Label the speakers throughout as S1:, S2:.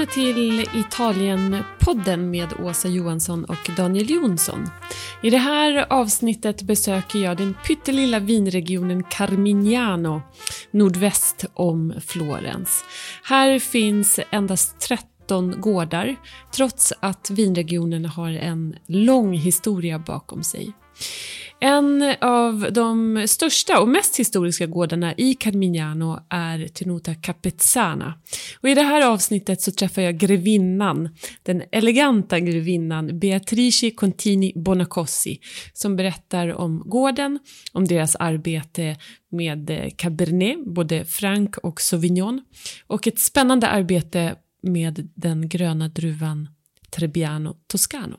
S1: Välkomna till Italienpodden med Åsa Johansson och Daniel Jonsson. I det här avsnittet besöker jag den pyttelilla vinregionen Carmignano nordväst om Florens. Här finns endast 13 gårdar trots att vinregionen har en lång historia bakom sig. En av de största och mest historiska gårdarna i Carmignano är Tenuta Capezzana. Och I det här avsnittet så träffar jag grevinnan, den eleganta grevinnan Beatrice Contini Bonacossi som berättar om gården, om deras arbete med eh, Cabernet, både Franc och Sauvignon och ett spännande arbete med den gröna druvan Trebbiano Toscano.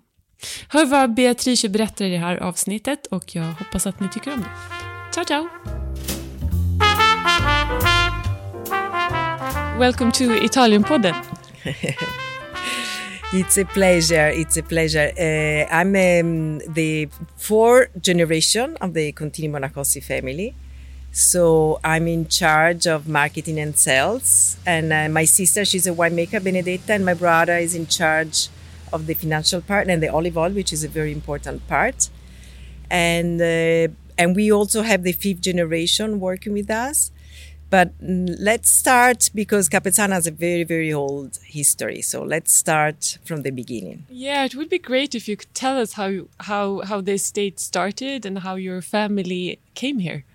S1: Hör vad Beatrice berättar i det här avsnittet och jag hoppas att ni tycker om det. Ciao, ciao! Welcome to Italian-podden.
S2: It's a pleasure. It's a pleasure. Uh, I'm um, the fourth generation of the Contini Monacossi family. So I'm in charge of marketing and sales. And uh, my sister, she's a winemaker, Benedetta, and my brother is in charge of the financial part and the olive oil, which is a very important part. And uh, and we also have the fifth generation working with us. But let's start because Capezzana has a very, very old history. So let's start from the beginning.
S1: Yeah, it would be great if you could tell us how how how this state started and how your family came here.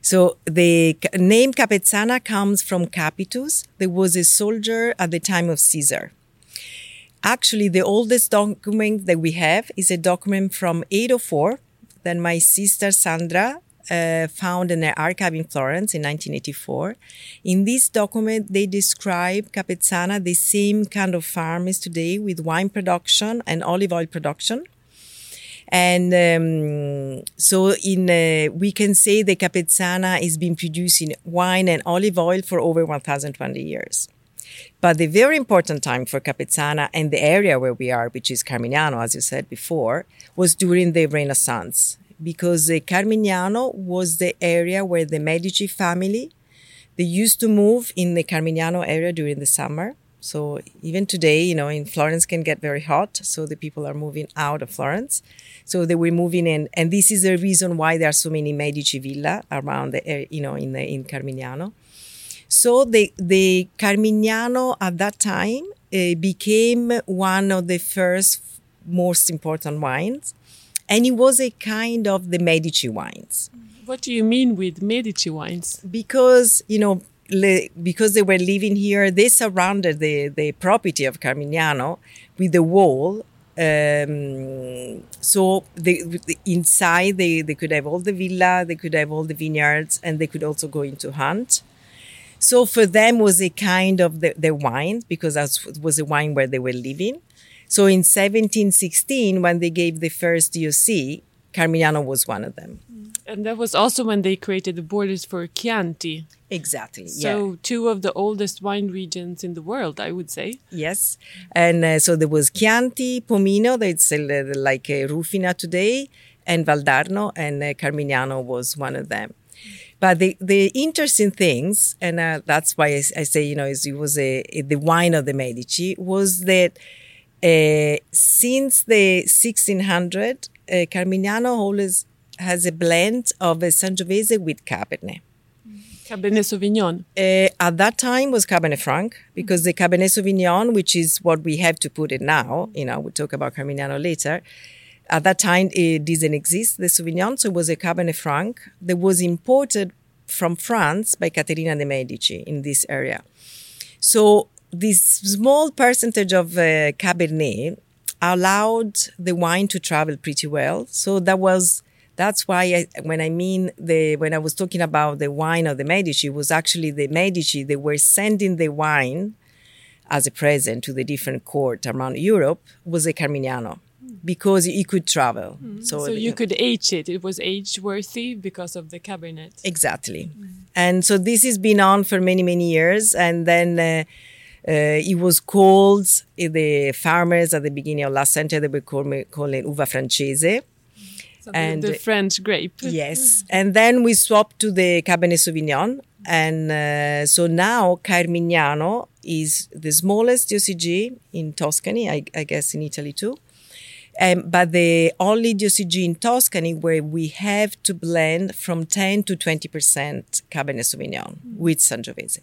S2: So the name Capezzana comes from Capitus. There was a soldier at the time of Caesar. Actually, the oldest document that we have is a document from 804 that my sister Sandra uh, found in an archive in Florence in 1984. In this document, they describe Capezzana the same kind of farm as today with wine production and olive oil production. And um, so, in uh, we can say the Capezzana is been producing wine and olive oil for over 1,020 years. But the very important time for Capezzana and the area where we are, which is Carmignano, as you said before, was during the Renaissance, because the Carmignano was the area where the Medici family they used to move in the Carmignano area during the summer. So even today, you know, in Florence can get very hot, so the people are moving out of Florence. So they were moving in, and this is the reason why there are so many Medici villa around the, you know, in the, in Carmignano. So the, the Carmignano at that time uh, became one of the first most important wines. And it was a kind of the Medici wines.
S1: What do you mean with Medici wines?
S2: Because, you know, le, because they were living here, they surrounded the, the property of Carmignano with the wall. Um, so the, inside they, they could have all the villa, they could have all the vineyards, and they could also go into hunt. So for them was a kind of the, the wine because that was the wine where they were living. So in 1716, when they gave the first DOC, Carmignano was one of them.
S1: And that was also when they created the borders for Chianti.
S2: Exactly.
S1: So
S2: yeah.
S1: two of the oldest wine regions in the world, I would say.
S2: Yes, and uh, so there was Chianti, Pomino, that's uh, like uh, Rufina today, and Valdarno, and uh, Carmignano was one of them. But the, the interesting things, and uh, that's why I, I, say, you know, it was a, a, the wine of the Medici, was that uh, since the 1600, uh, Carmignano always has a blend of a Sangiovese with Cabernet.
S1: Cabernet Sauvignon.
S2: Uh, at that time was Cabernet Franc because the Cabernet Sauvignon, which is what we have to put it now, you know, we'll talk about Carmignano later, at that time, it didn't exist, the Sauvignon, so it was a Cabernet Franc that was imported from France by Caterina de' Medici in this area. So this small percentage of uh, Cabernet allowed the wine to travel pretty well. So that was that's why I, when I mean the when I was talking about the wine of the Medici was actually the Medici they were sending the wine as a present to the different court around Europe was a Carmignano because it could travel.
S1: Mm. So, so you could age it. It was age worthy because of the cabernet.
S2: Exactly. Mm. And so this has been on for many, many years. And then uh, uh, it was called, uh, the farmers at the beginning of last century, they were calling, calling uva francese.
S1: So and the, the French grape.
S2: Yes. and then we swapped to the Cabernet Sauvignon. And uh, so now Carmignano is the smallest DOCG in Tuscany, I, I guess in Italy too. Um, but the only DOCG in Tuscany where we have to blend from 10 to 20% Cabernet Sauvignon mm. with Sangiovese.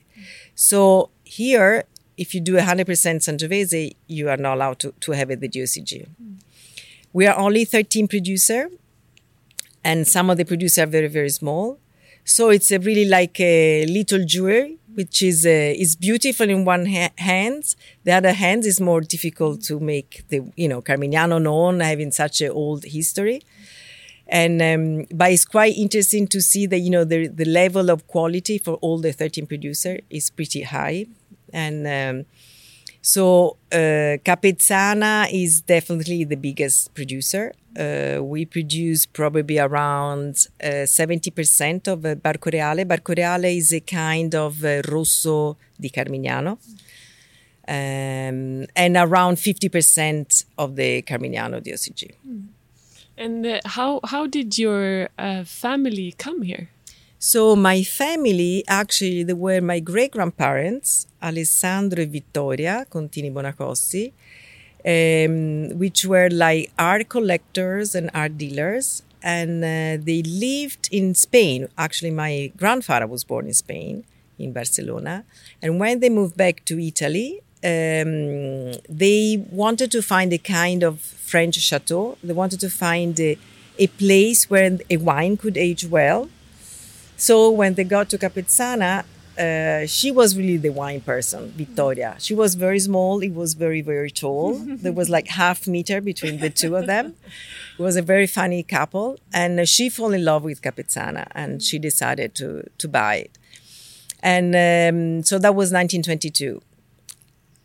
S2: So here, if you do 100% Sangiovese, you are not allowed to, to have it the DOCG. Mm. We are only 13 producer, and some of the producers are very, very small. So it's a really like a little jewelry, which is uh, is beautiful in one ha- hand. The other hand is more difficult to make the you know Carmignano known having such an old history. And um, but it's quite interesting to see that you know the the level of quality for all the 13 producer is pretty high, and um, so uh, Capezzana is definitely the biggest producer. Uh, we produce probably around uh, 70% of uh, Barco Reale. Barco Reale is a kind of uh, Rosso di Carmignano. Um, and around 50% of the Carmignano DOCG.
S1: Mm. And uh, how, how did your uh, family come here?
S2: So my family, actually, they were my great grandparents, Alessandro and Vittoria Contini Bonacossi, um, which were like art collectors and art dealers. And uh, they lived in Spain. Actually, my grandfather was born in Spain, in Barcelona. And when they moved back to Italy, um, they wanted to find a kind of French chateau. They wanted to find a, a place where a wine could age well so when they got to Capezzana, uh, she was really the wine person, Vittoria. She was very small. It was very, very tall. there was like half meter between the two of them. It was a very funny couple. And she fell in love with Capezzana and she decided to, to buy it. And um, so that was 1922.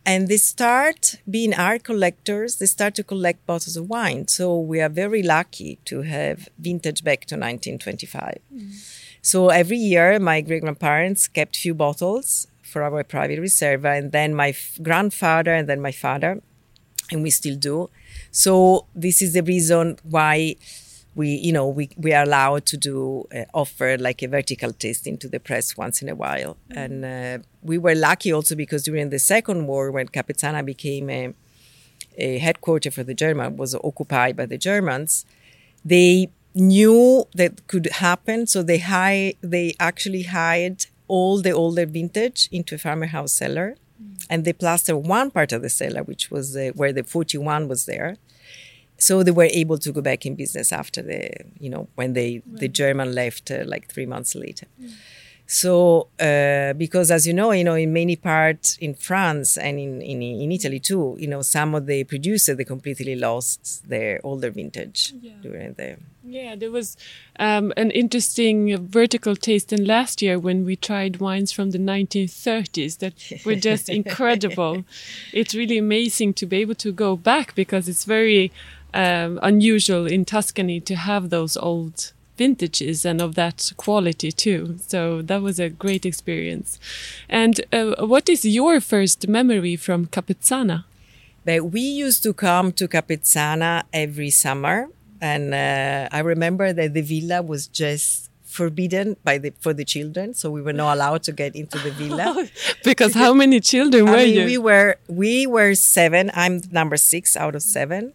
S2: And they start being art collectors. They start to collect bottles of wine. So we are very lucky to have vintage back to 1925. Mm. So every year, my great grandparents kept few bottles for our private reserve, and then my f- grandfather, and then my father, and we still do. So this is the reason why we, you know, we, we are allowed to do uh, offer like a vertical tasting to the press once in a while. Mm-hmm. And uh, we were lucky also because during the Second War, when Capezzana became a, a headquarters for the German, was occupied by the Germans, they knew that could happen. So they hired, they actually hired all the older vintage into a farmhouse cellar, mm. and they plastered one part of the cellar, which was uh, where the 41 was there. So they were able to go back in business after the, you know, when they right. the German left uh, like three months later. Mm. So, uh, because as you know, you know, in many parts in France and in, in, in Italy too, you know, some of the producers they completely lost their older vintage yeah. during the.
S1: Yeah, there was um, an interesting vertical tasting last year when we tried wines from the 1930s that were just incredible. It's really amazing to be able to go back because it's very um, unusual in Tuscany to have those old vintages and of that quality too. So that was a great experience. And uh, what is your first memory from Capezzana?
S2: But we used to come to Capezzana every summer, and uh, I remember that the villa was just forbidden by the for the children, so we were not allowed to get into the villa.
S1: because how many children were I mean, you?
S2: We were we were seven. I'm number six out of seven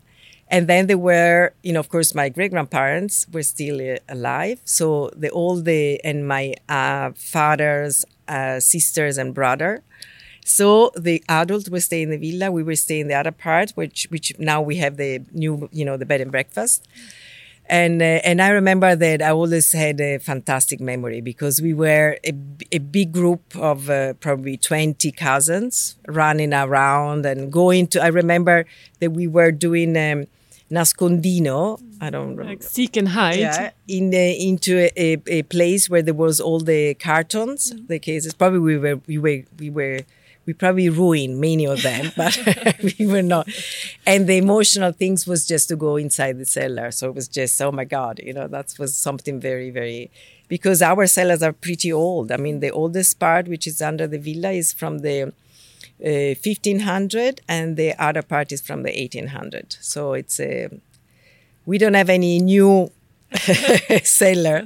S2: and then there were, you know, of course, my great grandparents were still uh, alive. So the all the and my uh, father's uh, sisters and brother. So the adults were staying in the villa. We were staying in the other part, which which now we have the new, you know, the bed and breakfast. And uh, and I remember that I always had a fantastic memory because we were a, a big group of uh, probably 20 cousins running around and going to. I remember that we were doing. Um, nascondino. I don't remember.
S1: Like seek and hide.
S2: Yeah, in the, into a, a, place where there was all the cartons, mm. the cases. Probably we were we were we were we probably ruined many of them, but we were not. And the emotional things was just to go inside the cellar. So it was just oh my god, you know that was something very very because our cellars are pretty old. I mean the oldest part, which is under the villa, is from the 1500 uh, and the other part is from the 1800 so it's a we don't have any new sailor,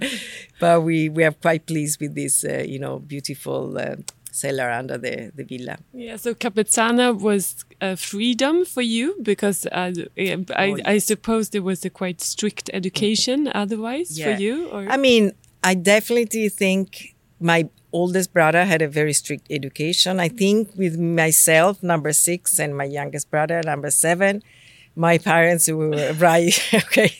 S2: but we we are quite pleased with this uh, you know beautiful uh, cellar under the, the villa.
S1: Yeah, so Capezzana was a freedom for you because uh, I, oh, I, suppose there was a quite strict education otherwise yeah. for you. Or?
S2: I mean, I definitely think my oldest brother had a very strict education. I think with myself, number six, and my youngest brother, number seven, my parents were right. okay,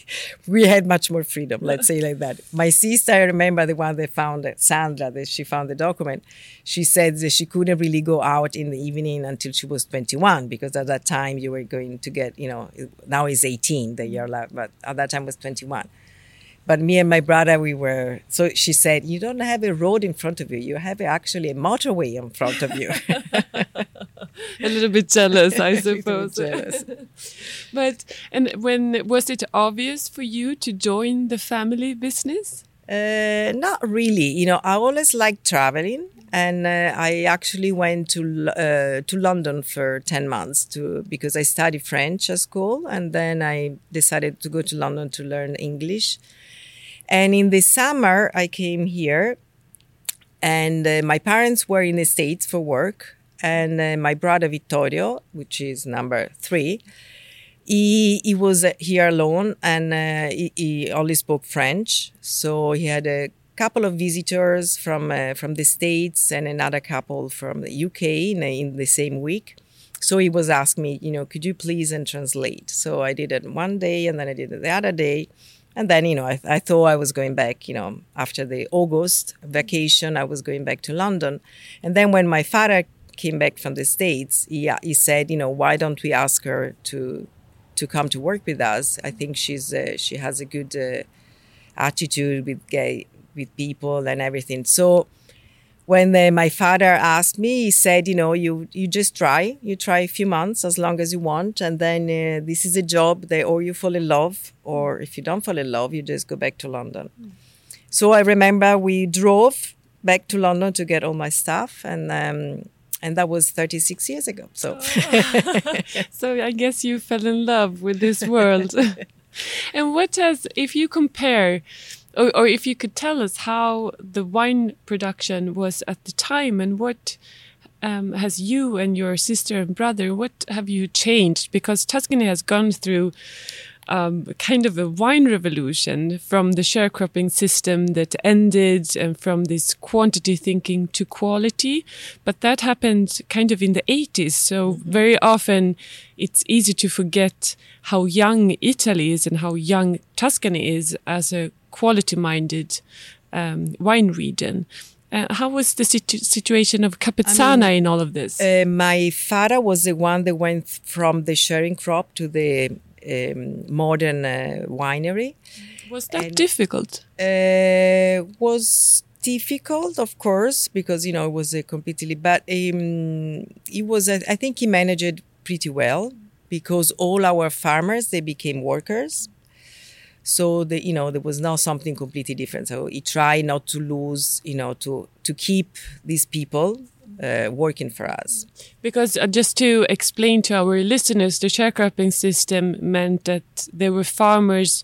S2: we had much more freedom. Let's say like that. My sister, I remember the one that found Sandra, that she found the document. She said that she couldn't really go out in the evening until she was 21 because at that time you were going to get, you know, now is 18 the year left, but at that time was 21. But me and my brother, we were. So she said, "You don't have a road in front of you. You have actually a motorway in front of you."
S1: a little bit jealous, I suppose. jealous. but and when was it obvious for you to join the family business?
S2: Uh, not really. You know, I always liked traveling, and uh, I actually went to uh, to London for ten months to because I studied French at school, and then I decided to go to London to learn English and in the summer, I came here, and uh, my parents were in the States for work. And uh, my brother Vittorio, which is number three, he, he was here alone and uh, he, he, only spoke French. So he had a couple of visitors from, uh, from the States and another couple from the UK in, in the same week. So he was asking me, you know, could you please and translate? So I did it one day and then I did it the other day. And then, you know, I, I, thought I was going back, you know, after the August vacation, I was going back to London. And then when my father came back from the States, he, he said, you know, why don't we ask her to to come to work with us? I think she's uh, she has a good uh, attitude with gay with people and everything. So when uh, my father asked me, he said, you know, you you just try, you try a few months as long as you want, and then uh, this is a job that or you fall in love, or if you don't fall in love, you just go back to London. Mm. So I remember we drove back to London to get all my stuff, and um, and that was 36 years ago. So,
S1: oh. so I guess you fell in love with this world. and what has, if you compare or, or if you could tell us how the wine production was at the time and what um, has you and your sister and brother, what have you changed? Because Tuscany has gone through um, kind of a wine revolution from the sharecropping system that ended and from this quantity thinking to quality. But that happened kind of in the 80s. So mm -hmm. very often it's easy to forget how young Italy is and how young Tuscany is as a quality minded um, wine region. Uh, how was the situ situation of Capezzana I mean, in all of this?
S2: Uh, my father was the one that went from the sharing crop to the um, modern uh, winery.
S1: Was that and, difficult?
S2: Uh, was difficult, of course, because you know it was a completely. But um, it was. I think he managed it pretty well because all our farmers they became workers so the, you know there was now something completely different. So he tried not to lose, you know, to to keep these people uh, working for us.
S1: Because uh, just to explain to our listeners, the sharecropping system meant that there were farmers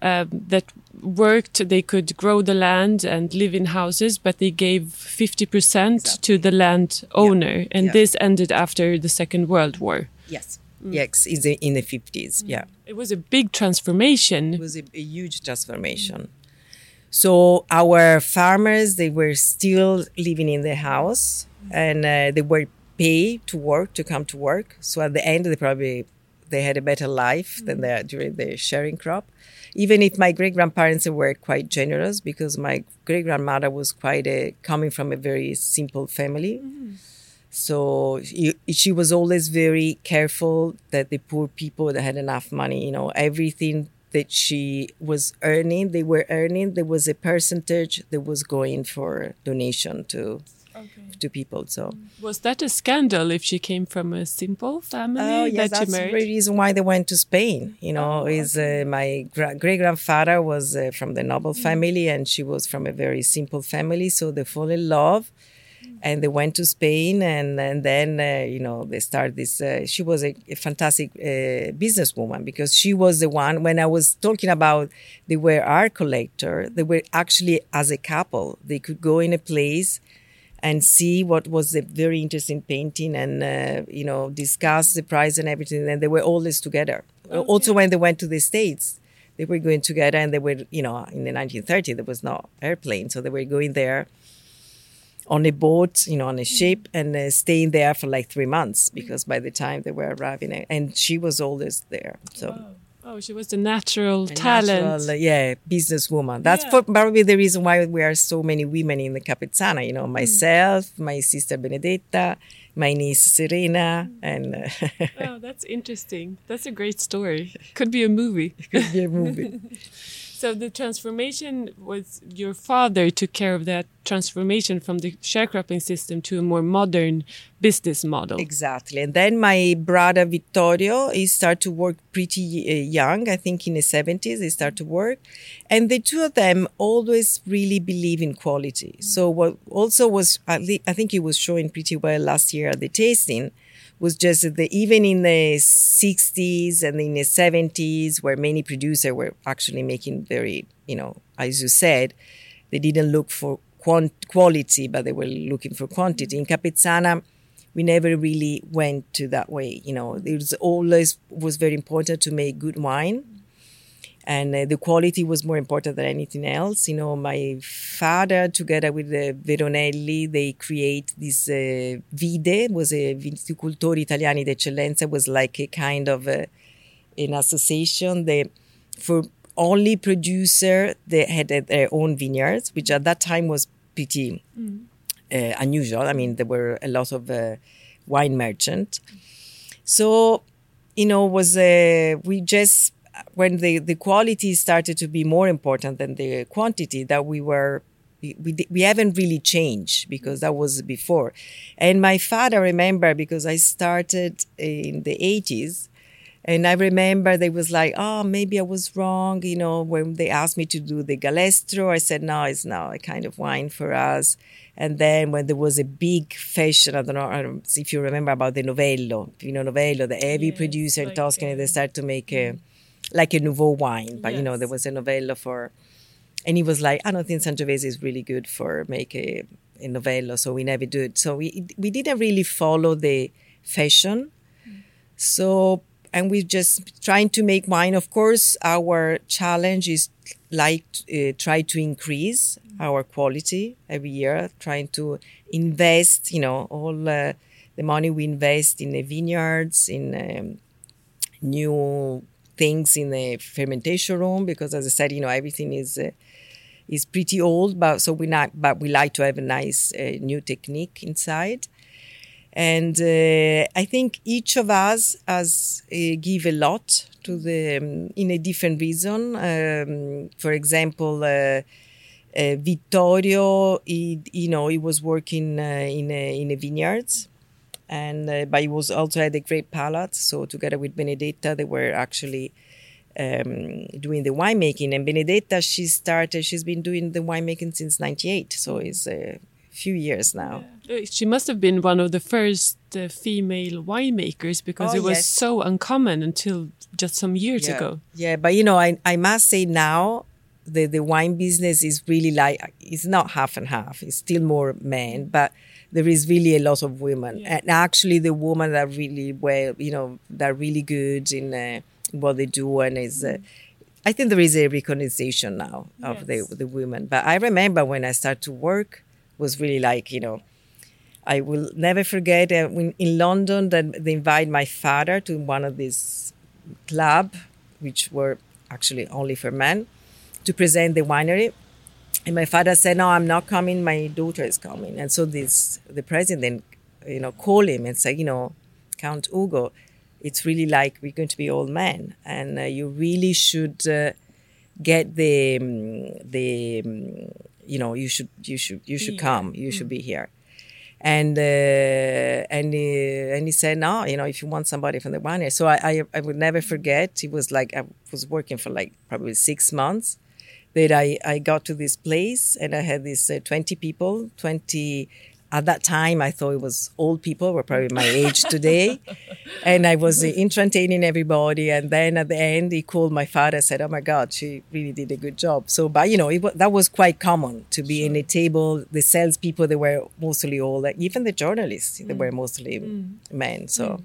S1: uh, that worked, they could grow the land and live in houses, but they gave 50% exactly. to the land owner. Yeah. And yeah. this ended after the Second World War.
S2: Yes. Mm. Yes, in the, in the 50s. Mm. Yeah.
S1: It was a big transformation.
S2: It was a, a huge transformation. So our farmers, they were still living in the house and uh, they were paid to work, to come to work. So at the end, they probably they had a better life than they during the sharing crop. Even if my great grandparents were quite generous, because my great grandmother was quite a coming from a very simple family. Mm-hmm. So she was always very careful that the poor people that had enough money, you know, everything that she was earning, they were earning, there was a percentage that was going for donation to okay. to people. So
S1: was that a scandal if she came from a simple family?
S2: Oh yes, that that's the reason why they went to Spain. You know, oh, is uh, my gra- great grandfather was uh, from the noble mm. family, and she was from a very simple family, so they fall in love and they went to Spain, and and then uh, you know they started this. Uh, she was a, a fantastic uh, businesswoman because she was the one. When I was talking about they were art collector, they were actually as a couple. They could go in a place, and see what was the very interesting painting and uh, you know discuss the price and everything and they were always together okay. also when they went to the states they were going together and they were you know in the 1930s there was no airplane so they were going there on a boat you know on a ship and uh, staying there for like three months because by the time they were arriving and she was always there so wow.
S1: Oh, she was the natural a talent. Natural,
S2: yeah, businesswoman. That's yeah. probably the reason why we are so many women in the Capezzana. You know, mm. myself, mm. my sister Benedetta, my niece Serena, and.
S1: Uh, oh, that's interesting. That's a great story. Could be a movie.
S2: Could be a movie.
S1: So the transformation was your father took care of that transformation from the sharecropping system to a more modern business model.
S2: Exactly. And then my brother Vittorio, he started to work pretty uh, young, I think in the 70s, he started to work. And the two of them always really believe in quality. So what also was, I think he was showing pretty well last year at the tasting, was just that even in the 60s and in the 70s, where many producers were actually making very, you know, as you said, they didn't look for quant- quality, but they were looking for quantity. In Capezzana, we never really went to that way. You know, it was always was very important to make good wine and uh, the quality was more important than anything else. You know, my father, together with the Veronelli, they create this uh, Vide, was a Viticultori Italiani d'Eccellenza, was like a kind of a, an association that for only producer they had their own vineyards, which at that time was pretty mm. uh, unusual. I mean, there were a lot of uh, wine merchant. So, you know, was uh, we just when the, the quality started to be more important than the quantity, that we were we, we, we haven't really changed because that was before. And my father remember because I started in the 80s and I remember they was like, oh, maybe I was wrong. You know, when they asked me to do the Galestro, I said, no, it's not a kind of wine for us. And then when there was a big fashion, I don't know, I don't if you remember about the Novello, you know, Novello, the heavy yes, producer in Tuscany, they started to make a, mm. Like a nouveau wine. But yes. you know, there was a Novello for, and he was like, I don't think Sangiovese is really good for make a, a Novello, so we never do it. So we we didn't really follow the fashion. Mm. So and we're just trying to make wine. Of course, our challenge is like uh, try to increase mm. our quality every year, trying to invest, you know, all uh, the money we invest in the vineyards, in um, new things in the fermentation room because, as I said, you know, everything is uh, is pretty old, but so we not, but we like to have a nice uh, new technique inside. And uh, I think each of us has uh, give a lot to the um, in a different reason. Um, for example. Uh, uh, Vittorio, he, you know, he was working in a, in a vineyards, and uh, but he was also had a great palate. So together with Benedetta, they were actually um, doing the winemaking. And Benedetta, she started. She's been doing the winemaking since '98, so it's a few years now.
S1: Yeah. Uh, she must have been one of the first uh, female winemakers because oh, it was yes. so uncommon until just some years
S2: yeah.
S1: ago.
S2: Yeah, but you know, I I must say now the the wine business is really like it's not half and half. It's still more men, but there is really a lot of women, yeah. and actually the women are really well, you know, they're really good in uh, what they do, and is. Uh, I think there is a recognition now of yes. the the women. But I remember when I started to work, was really like you know, I will never forget uh, when in London that they invite my father to one of these club, which were actually only for men, to present the winery and my father said, "No, I'm not coming. My daughter is coming." And so this the president, you know, called him and said, "You know, Count Ugo, it's really like we're going to be old men, and uh, you really should uh, get the um, the um, you know you should you should you should come. You mm. should be here." And uh, and he, and he said, "No, you know, if you want somebody from the winery." So I, I I would never forget. He was like I was working for like probably six months that I, I got to this place and I had these uh, 20 people, 20 at that time, I thought it was old people were probably my age today, and I was entertaining everybody. And then at the end, he called my father, said, "Oh my God, she really did a good job." So, but you know, it, that was quite common to be sure. in a table. The salespeople they were mostly all, even the journalists, mm. they were mostly mm. men. So. Mm.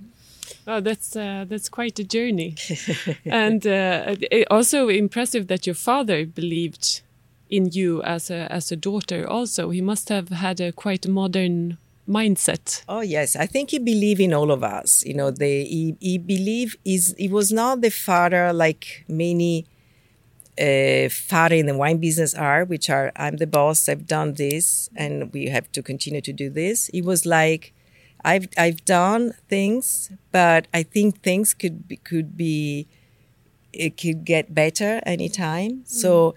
S1: Oh, that's uh, that's quite a journey, and uh, also impressive that your father believed in you as a as a daughter. Also, he must have had a quite modern mindset.
S2: Oh yes, I think he believed in all of us. You know, the he he believed is he was not the father like many uh, father in the wine business are, which are I'm the boss, I've done this, and we have to continue to do this. He was like I've I've done things, but I think things could be, could be it could get better anytime. Mm. So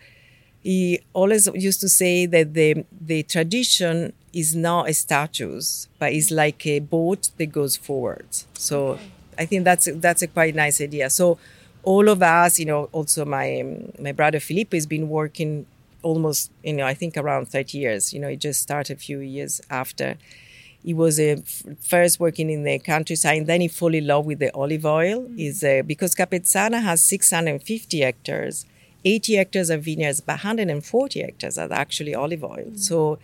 S2: he always used to say that the the tradition is not a status, but it's like a boat that goes forward. So okay. I think that's that's a quite nice idea. So all of us, you know, also my my brother Filippo has been working almost, you know, I think around 30 years. You know, he just started a few years after he was uh, first working in the countryside, and then he fell in love with the olive oil. Mm-hmm. Is uh, because Capezzana has 650 hectares, 80 hectares of vineyards, but 140 hectares are actually olive oil. Mm-hmm. So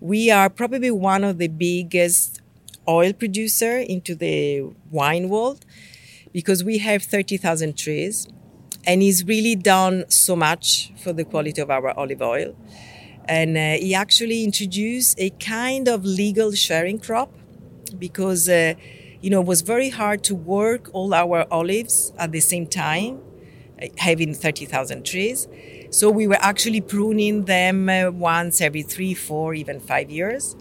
S2: we are probably one of the biggest oil producer into the wine world because we have 30,000 trees, and he's really done so much for the quality of our olive oil and uh, he actually introduced a kind of legal sharing crop because uh, you know it was very hard to work all our olives at the same time uh, having 30,000 trees. So we were actually pruning them uh, once every 3 4 even 5 years.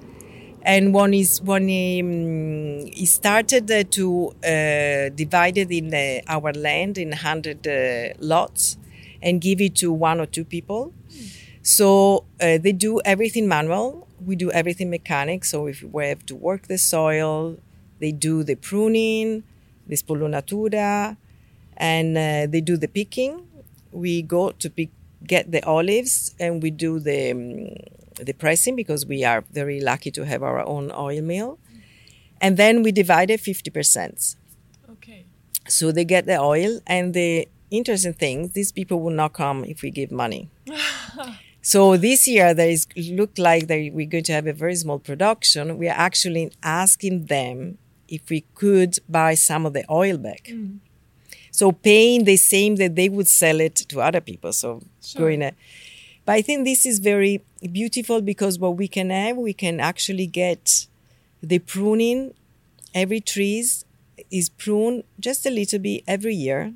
S2: And when is when he, um, he started uh, to uh, divide it in uh, our land in 100 uh, lots and give it to one or two people so uh, they do everything manual. We do everything mechanic. So if we have to work the soil, they do the pruning, the spollonatura, and uh, they do the picking. We go to pick, get the olives, and we do the um, the pressing because we are very lucky to have our own oil mill. And then we divide it fifty percent.
S1: Okay.
S2: So they get the oil, and the interesting thing: these people will not come if we give money. So this year, there is look like that we're going to have a very small production. We are actually asking them if we could buy some of the oil back. Mm. So paying the same that they would sell it to other people. So sure. going a, but I think this is very beautiful because what we can have, we can actually get the pruning. Every trees is pruned just a little bit every year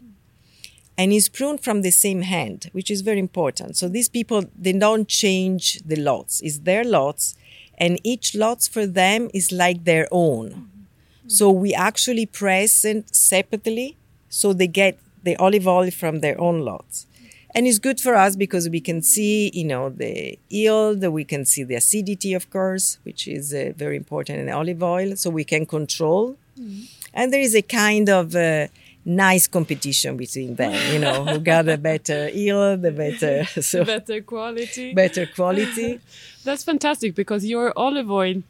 S2: and is pruned from the same hand, which is very important. So these people they don't change the lots; it's their lots, and each lots for them is like their own. Mm-hmm. So we actually present separately, so they get the olive oil from their own lots. And it's good for us because we can see, you know, the yield, we can see the acidity, of course, which is uh, very important in olive oil, so we can control. Mm-hmm. And there is a kind of uh, nice competition between them, you know, who got a better yield, the better
S1: so better quality.
S2: Better quality.
S1: That's fantastic because your olive oil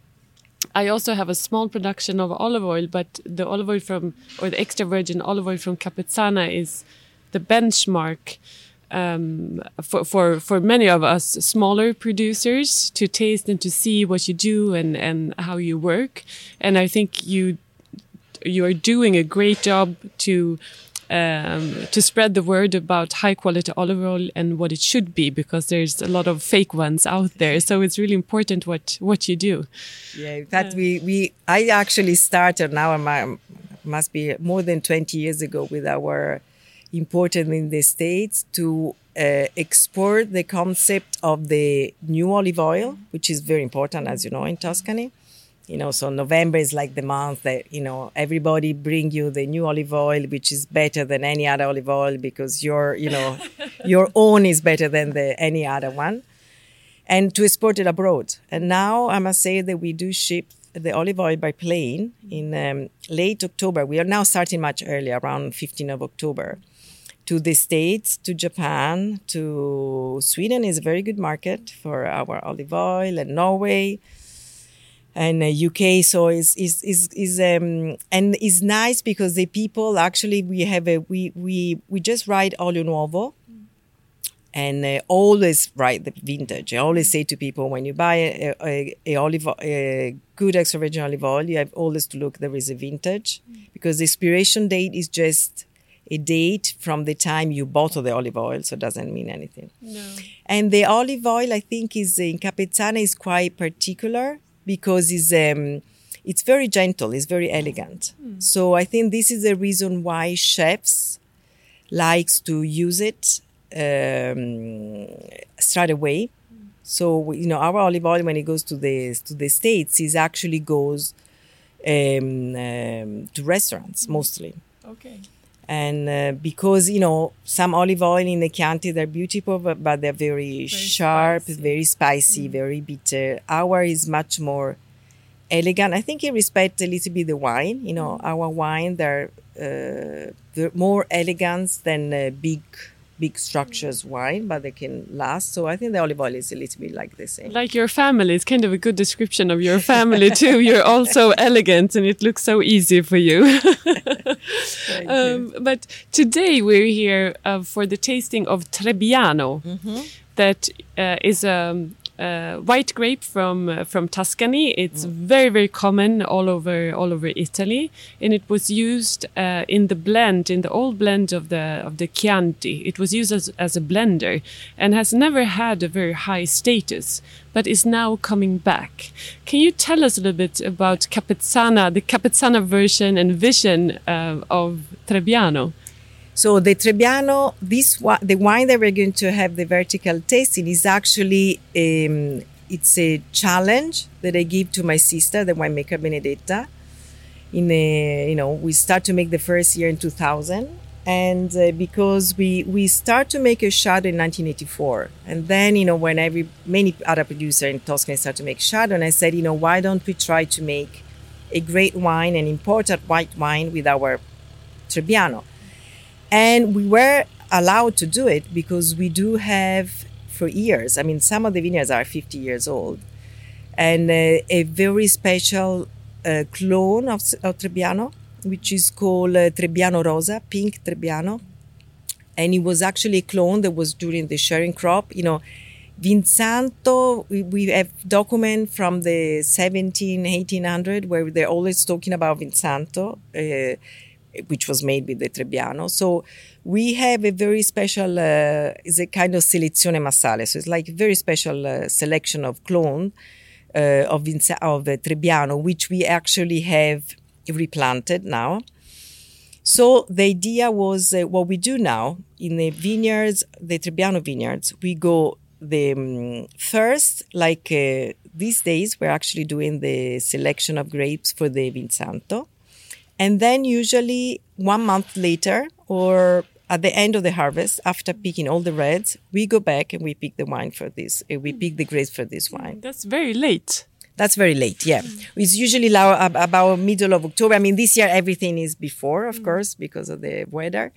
S1: I also have a small production of olive oil, but the olive oil from or the extra virgin olive oil from Capezzana is the benchmark um, for, for for many of us smaller producers to taste and to see what you do and and how you work. And I think you you are doing a great job to um, to spread the word about high quality olive oil and what it should be because there's a lot of fake ones out there. So it's really important what what you do.
S2: Yeah that uh, we we i actually started now my must be more than 20 years ago with our imported in the states to uh, export the concept of the new olive oil which is very important as you know in tuscany you know so november is like the month that you know everybody bring you the new olive oil which is better than any other olive oil because your you know your own is better than the any other one. And to export it abroad. And now i must say that we do ship the olive oil by plane in um, late october. We are now starting much earlier around 15th of october to the states to japan to sweden is a very good market for our olive oil and norway and uh, UK. So is is is is um and it's nice because the people actually we have a we we we just write olio nuovo. And uh, always write the vintage. I always say to people when you buy a, a, a olive a good extra virgin olive oil, you have always to look there is a vintage because the expiration date is just a date from the time you bottle the olive oil, so it doesn't mean anything.
S1: No.
S2: And the olive oil, I think, is in Capezzana is quite particular because it's um, it's very gentle, it's very elegant. So I think this is the reason why chefs likes to use it um, straight away. So you know, our olive oil when it goes to the to the states, is actually goes um, um, to restaurants mostly
S1: Okay.
S2: And uh, because you know some olive oil in the Chianti they're beautiful but, but they're very, sharp
S1: spicy.
S2: very spicy very bitter. Our is much more elegant. I think it respects a little bit the wine you know our wine they're, uh, they're more elegant than uh, big big structures wine but they can last so i think the olive oil is a little bit like the same
S1: Like your family, it's kind of a good description of your family too. You're also elegant and it looks so easy for you. um, but today we're here uh, for the tasting of Trebbiano. That uh, is a uh, white grape from uh, from Tuscany. It's very very common all over all over Italy, and it was used uh, in the blend in the old blend of the of the Chianti. It was used as as a blender and has never had a very high status, but is now coming back. Can you tell us a little bit about Capezzana, the Capezzana version and vision uh, of Trebbiano?
S2: So the Trebbiano, this the wine that we're going to have the vertical tasting is actually um, it's a challenge that I give to my sister, the winemaker Benedetta. In a, you know, we start to make the first year in 2000, and uh, because we we start to make a shadow in 1984, and then you know when every many other producer in Tuscany start to make shadow, and I said, you know, why don't we try to make a great wine, an imported white wine with our Trebbiano? And we were allowed to do it because we do have for years. I mean, some of the vineyards are 50 years old, and uh, a very special uh, clone of, of Trebbiano, which is called uh, Trebbiano Rosa, pink Trebbiano. And it was actually a clone that was during the sharing crop. You know, Vinsanto, we, we have document from the 17, 1800 where they're always talking about Vinsanto. Uh, which was made with the Trebbiano. So we have a very special, uh, is a kind of selezione massale. So it's like a very special uh, selection of clone uh, of, Vince- of uh, Trebbiano, which we actually have replanted now. So the idea was uh, what we do now in the vineyards, the Trebbiano vineyards, we go the um, first, like uh, these days, we're actually doing the selection of grapes for the Vinsanto. And then usually one month later or at the end of the harvest, after picking all the reds, we go back and we pick the wine for this. uh, We pick the grapes for this wine.
S1: That's very late.
S2: That's very late, yeah. It's usually about middle of October. I mean, this year everything is before, of course, because of the weather.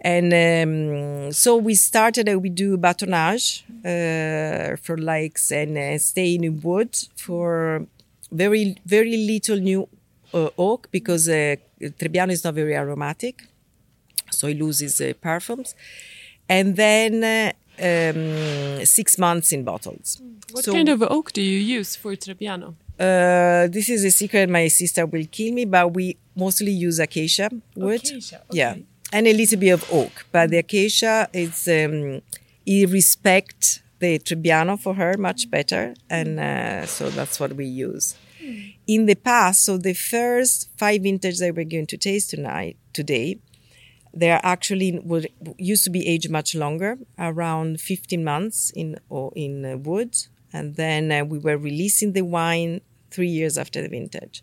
S2: And um, so we started, uh, we do batonnage uh, for likes and uh, stay in wood for very, very little new oak because uh, Trebbiano is not very aromatic. So it loses uh, perfumes. And then uh, um, six months in bottles.
S1: What
S2: So-
S1: kind of oak do you use for Trebbiano?
S2: uh, this is a secret. My sister will kill me, but we mostly use acacia wood.
S1: Acacia,
S2: Yeah, and a little bit of oak. But the acacia is um, it respect the Trebbiano for her much better, and uh, so that's what we use. In the past, so the first five vintages that we're going to taste tonight, today, they are actually would used to be aged much longer, around 15 months in or in uh, wood, and then uh, we were releasing the wine three years after the vintage.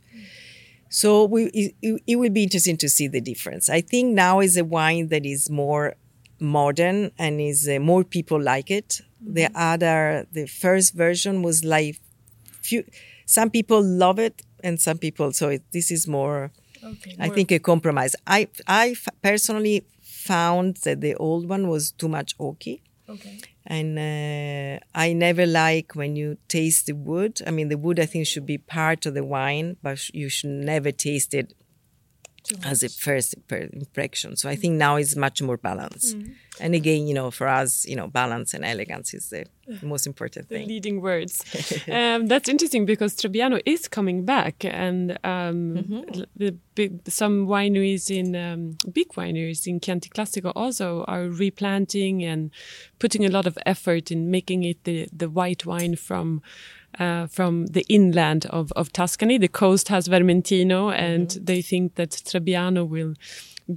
S2: So we, it, it- it will be interesting to see the difference. I think now is a wine that is more modern and is uh, more people like it. The other, the first version was like few. Some people love it, and some people. So it, this is more.
S1: Okay.
S2: I think a compromise. I I f- personally found that the old one was too much oaky,
S1: Okay.
S2: And uh, I never like when you taste the wood. I mean, the wood I think should be part of the wine, but you should never taste it as a first impression. So I think now it's much more balanced. And again, you know, for us, you know, balance and elegance is the most important
S1: the
S2: thing.
S1: leading words. um, that's interesting because Trebbiano is coming back, and um,
S2: Mm-hmm.
S1: l- the big, some wineries in um, big wineries in Chianti Classico also are replanting and putting a lot of effort in making it the the white wine from. Uh, from the inland of, of Tuscany, the coast has Vermentino, and
S2: Mm-hmm.
S1: they think that Trebbiano will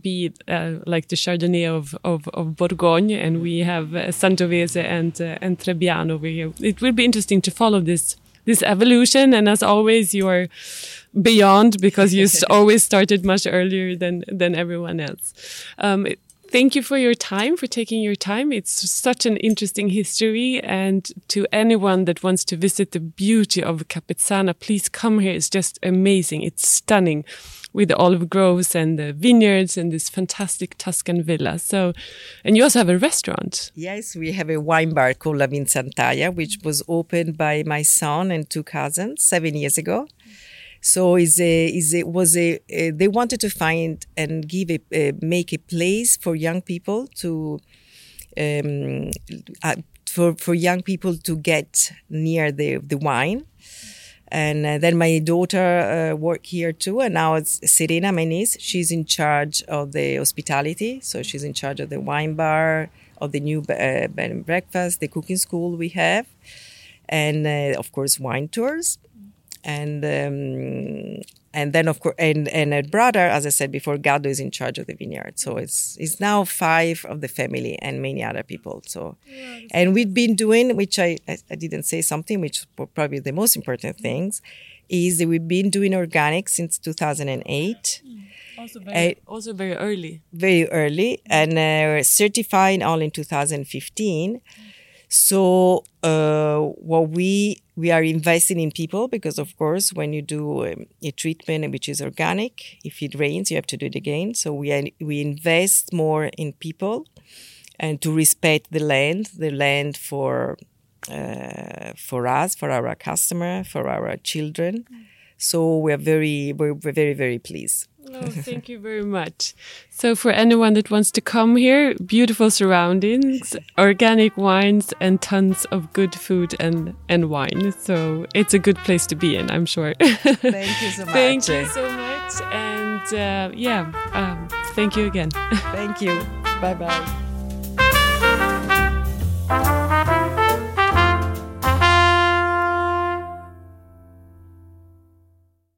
S1: be uh, like the Chardonnay of, of, of Bourgogne, and we have uh, Sangiovese and uh, and Trebbiano. We, it will be interesting to follow this this evolution, and as always, you are beyond because you always started much earlier than than everyone else. Um, it- Thank you for your time, for taking your time. It's such an interesting history. And to anyone that wants to visit the beauty of Capezzana, please come here. It's just amazing. It's stunning with the olive groves and the vineyards and this fantastic Tuscan villa. So, and you also have a restaurant.
S2: Yes, we have a wine bar called La Vinsantaia, which was opened by my son and two cousins seven years ago. So is a is a was a they wanted to find and give a make a place for young people to um, uh, for for young people to get near the the wine. And uh, then my daughter uh, worked here too, and now it's Serena, my niece. She's in charge of the hospitality, so she's in charge of the wine bar, of the new uh, bed and breakfast, the cooking school we have, and uh, of course wine tours and um, and then of course and and a brother, as I said before, Gaddo is in charge of the vineyard. So it's it's now five of the family and many other people. So and we've been doing, which I I, didn't say something, which probably the most important things, is that we've been doing organic since 2008
S1: Also
S2: very-
S1: also very early.
S2: very early and uh, certified all in 2015. So uh, what we we are investing in people because of course when you do um, a treatment which is organic, if it rains you have to do it again. So we are, we invest more in people and to respect the land, the land for uh, for us, for our customer, for our children. So we are very we're, we're very very pleased.
S1: Oh, thank you very much. So, for anyone that wants to come here, beautiful surroundings, organic wines, and tons of good food and, and wine. So, it's a good place to be in, I'm sure.
S2: Thank you so much.
S1: thank you so much. And uh, yeah, um, thank you again.
S2: Thank you. Bye bye.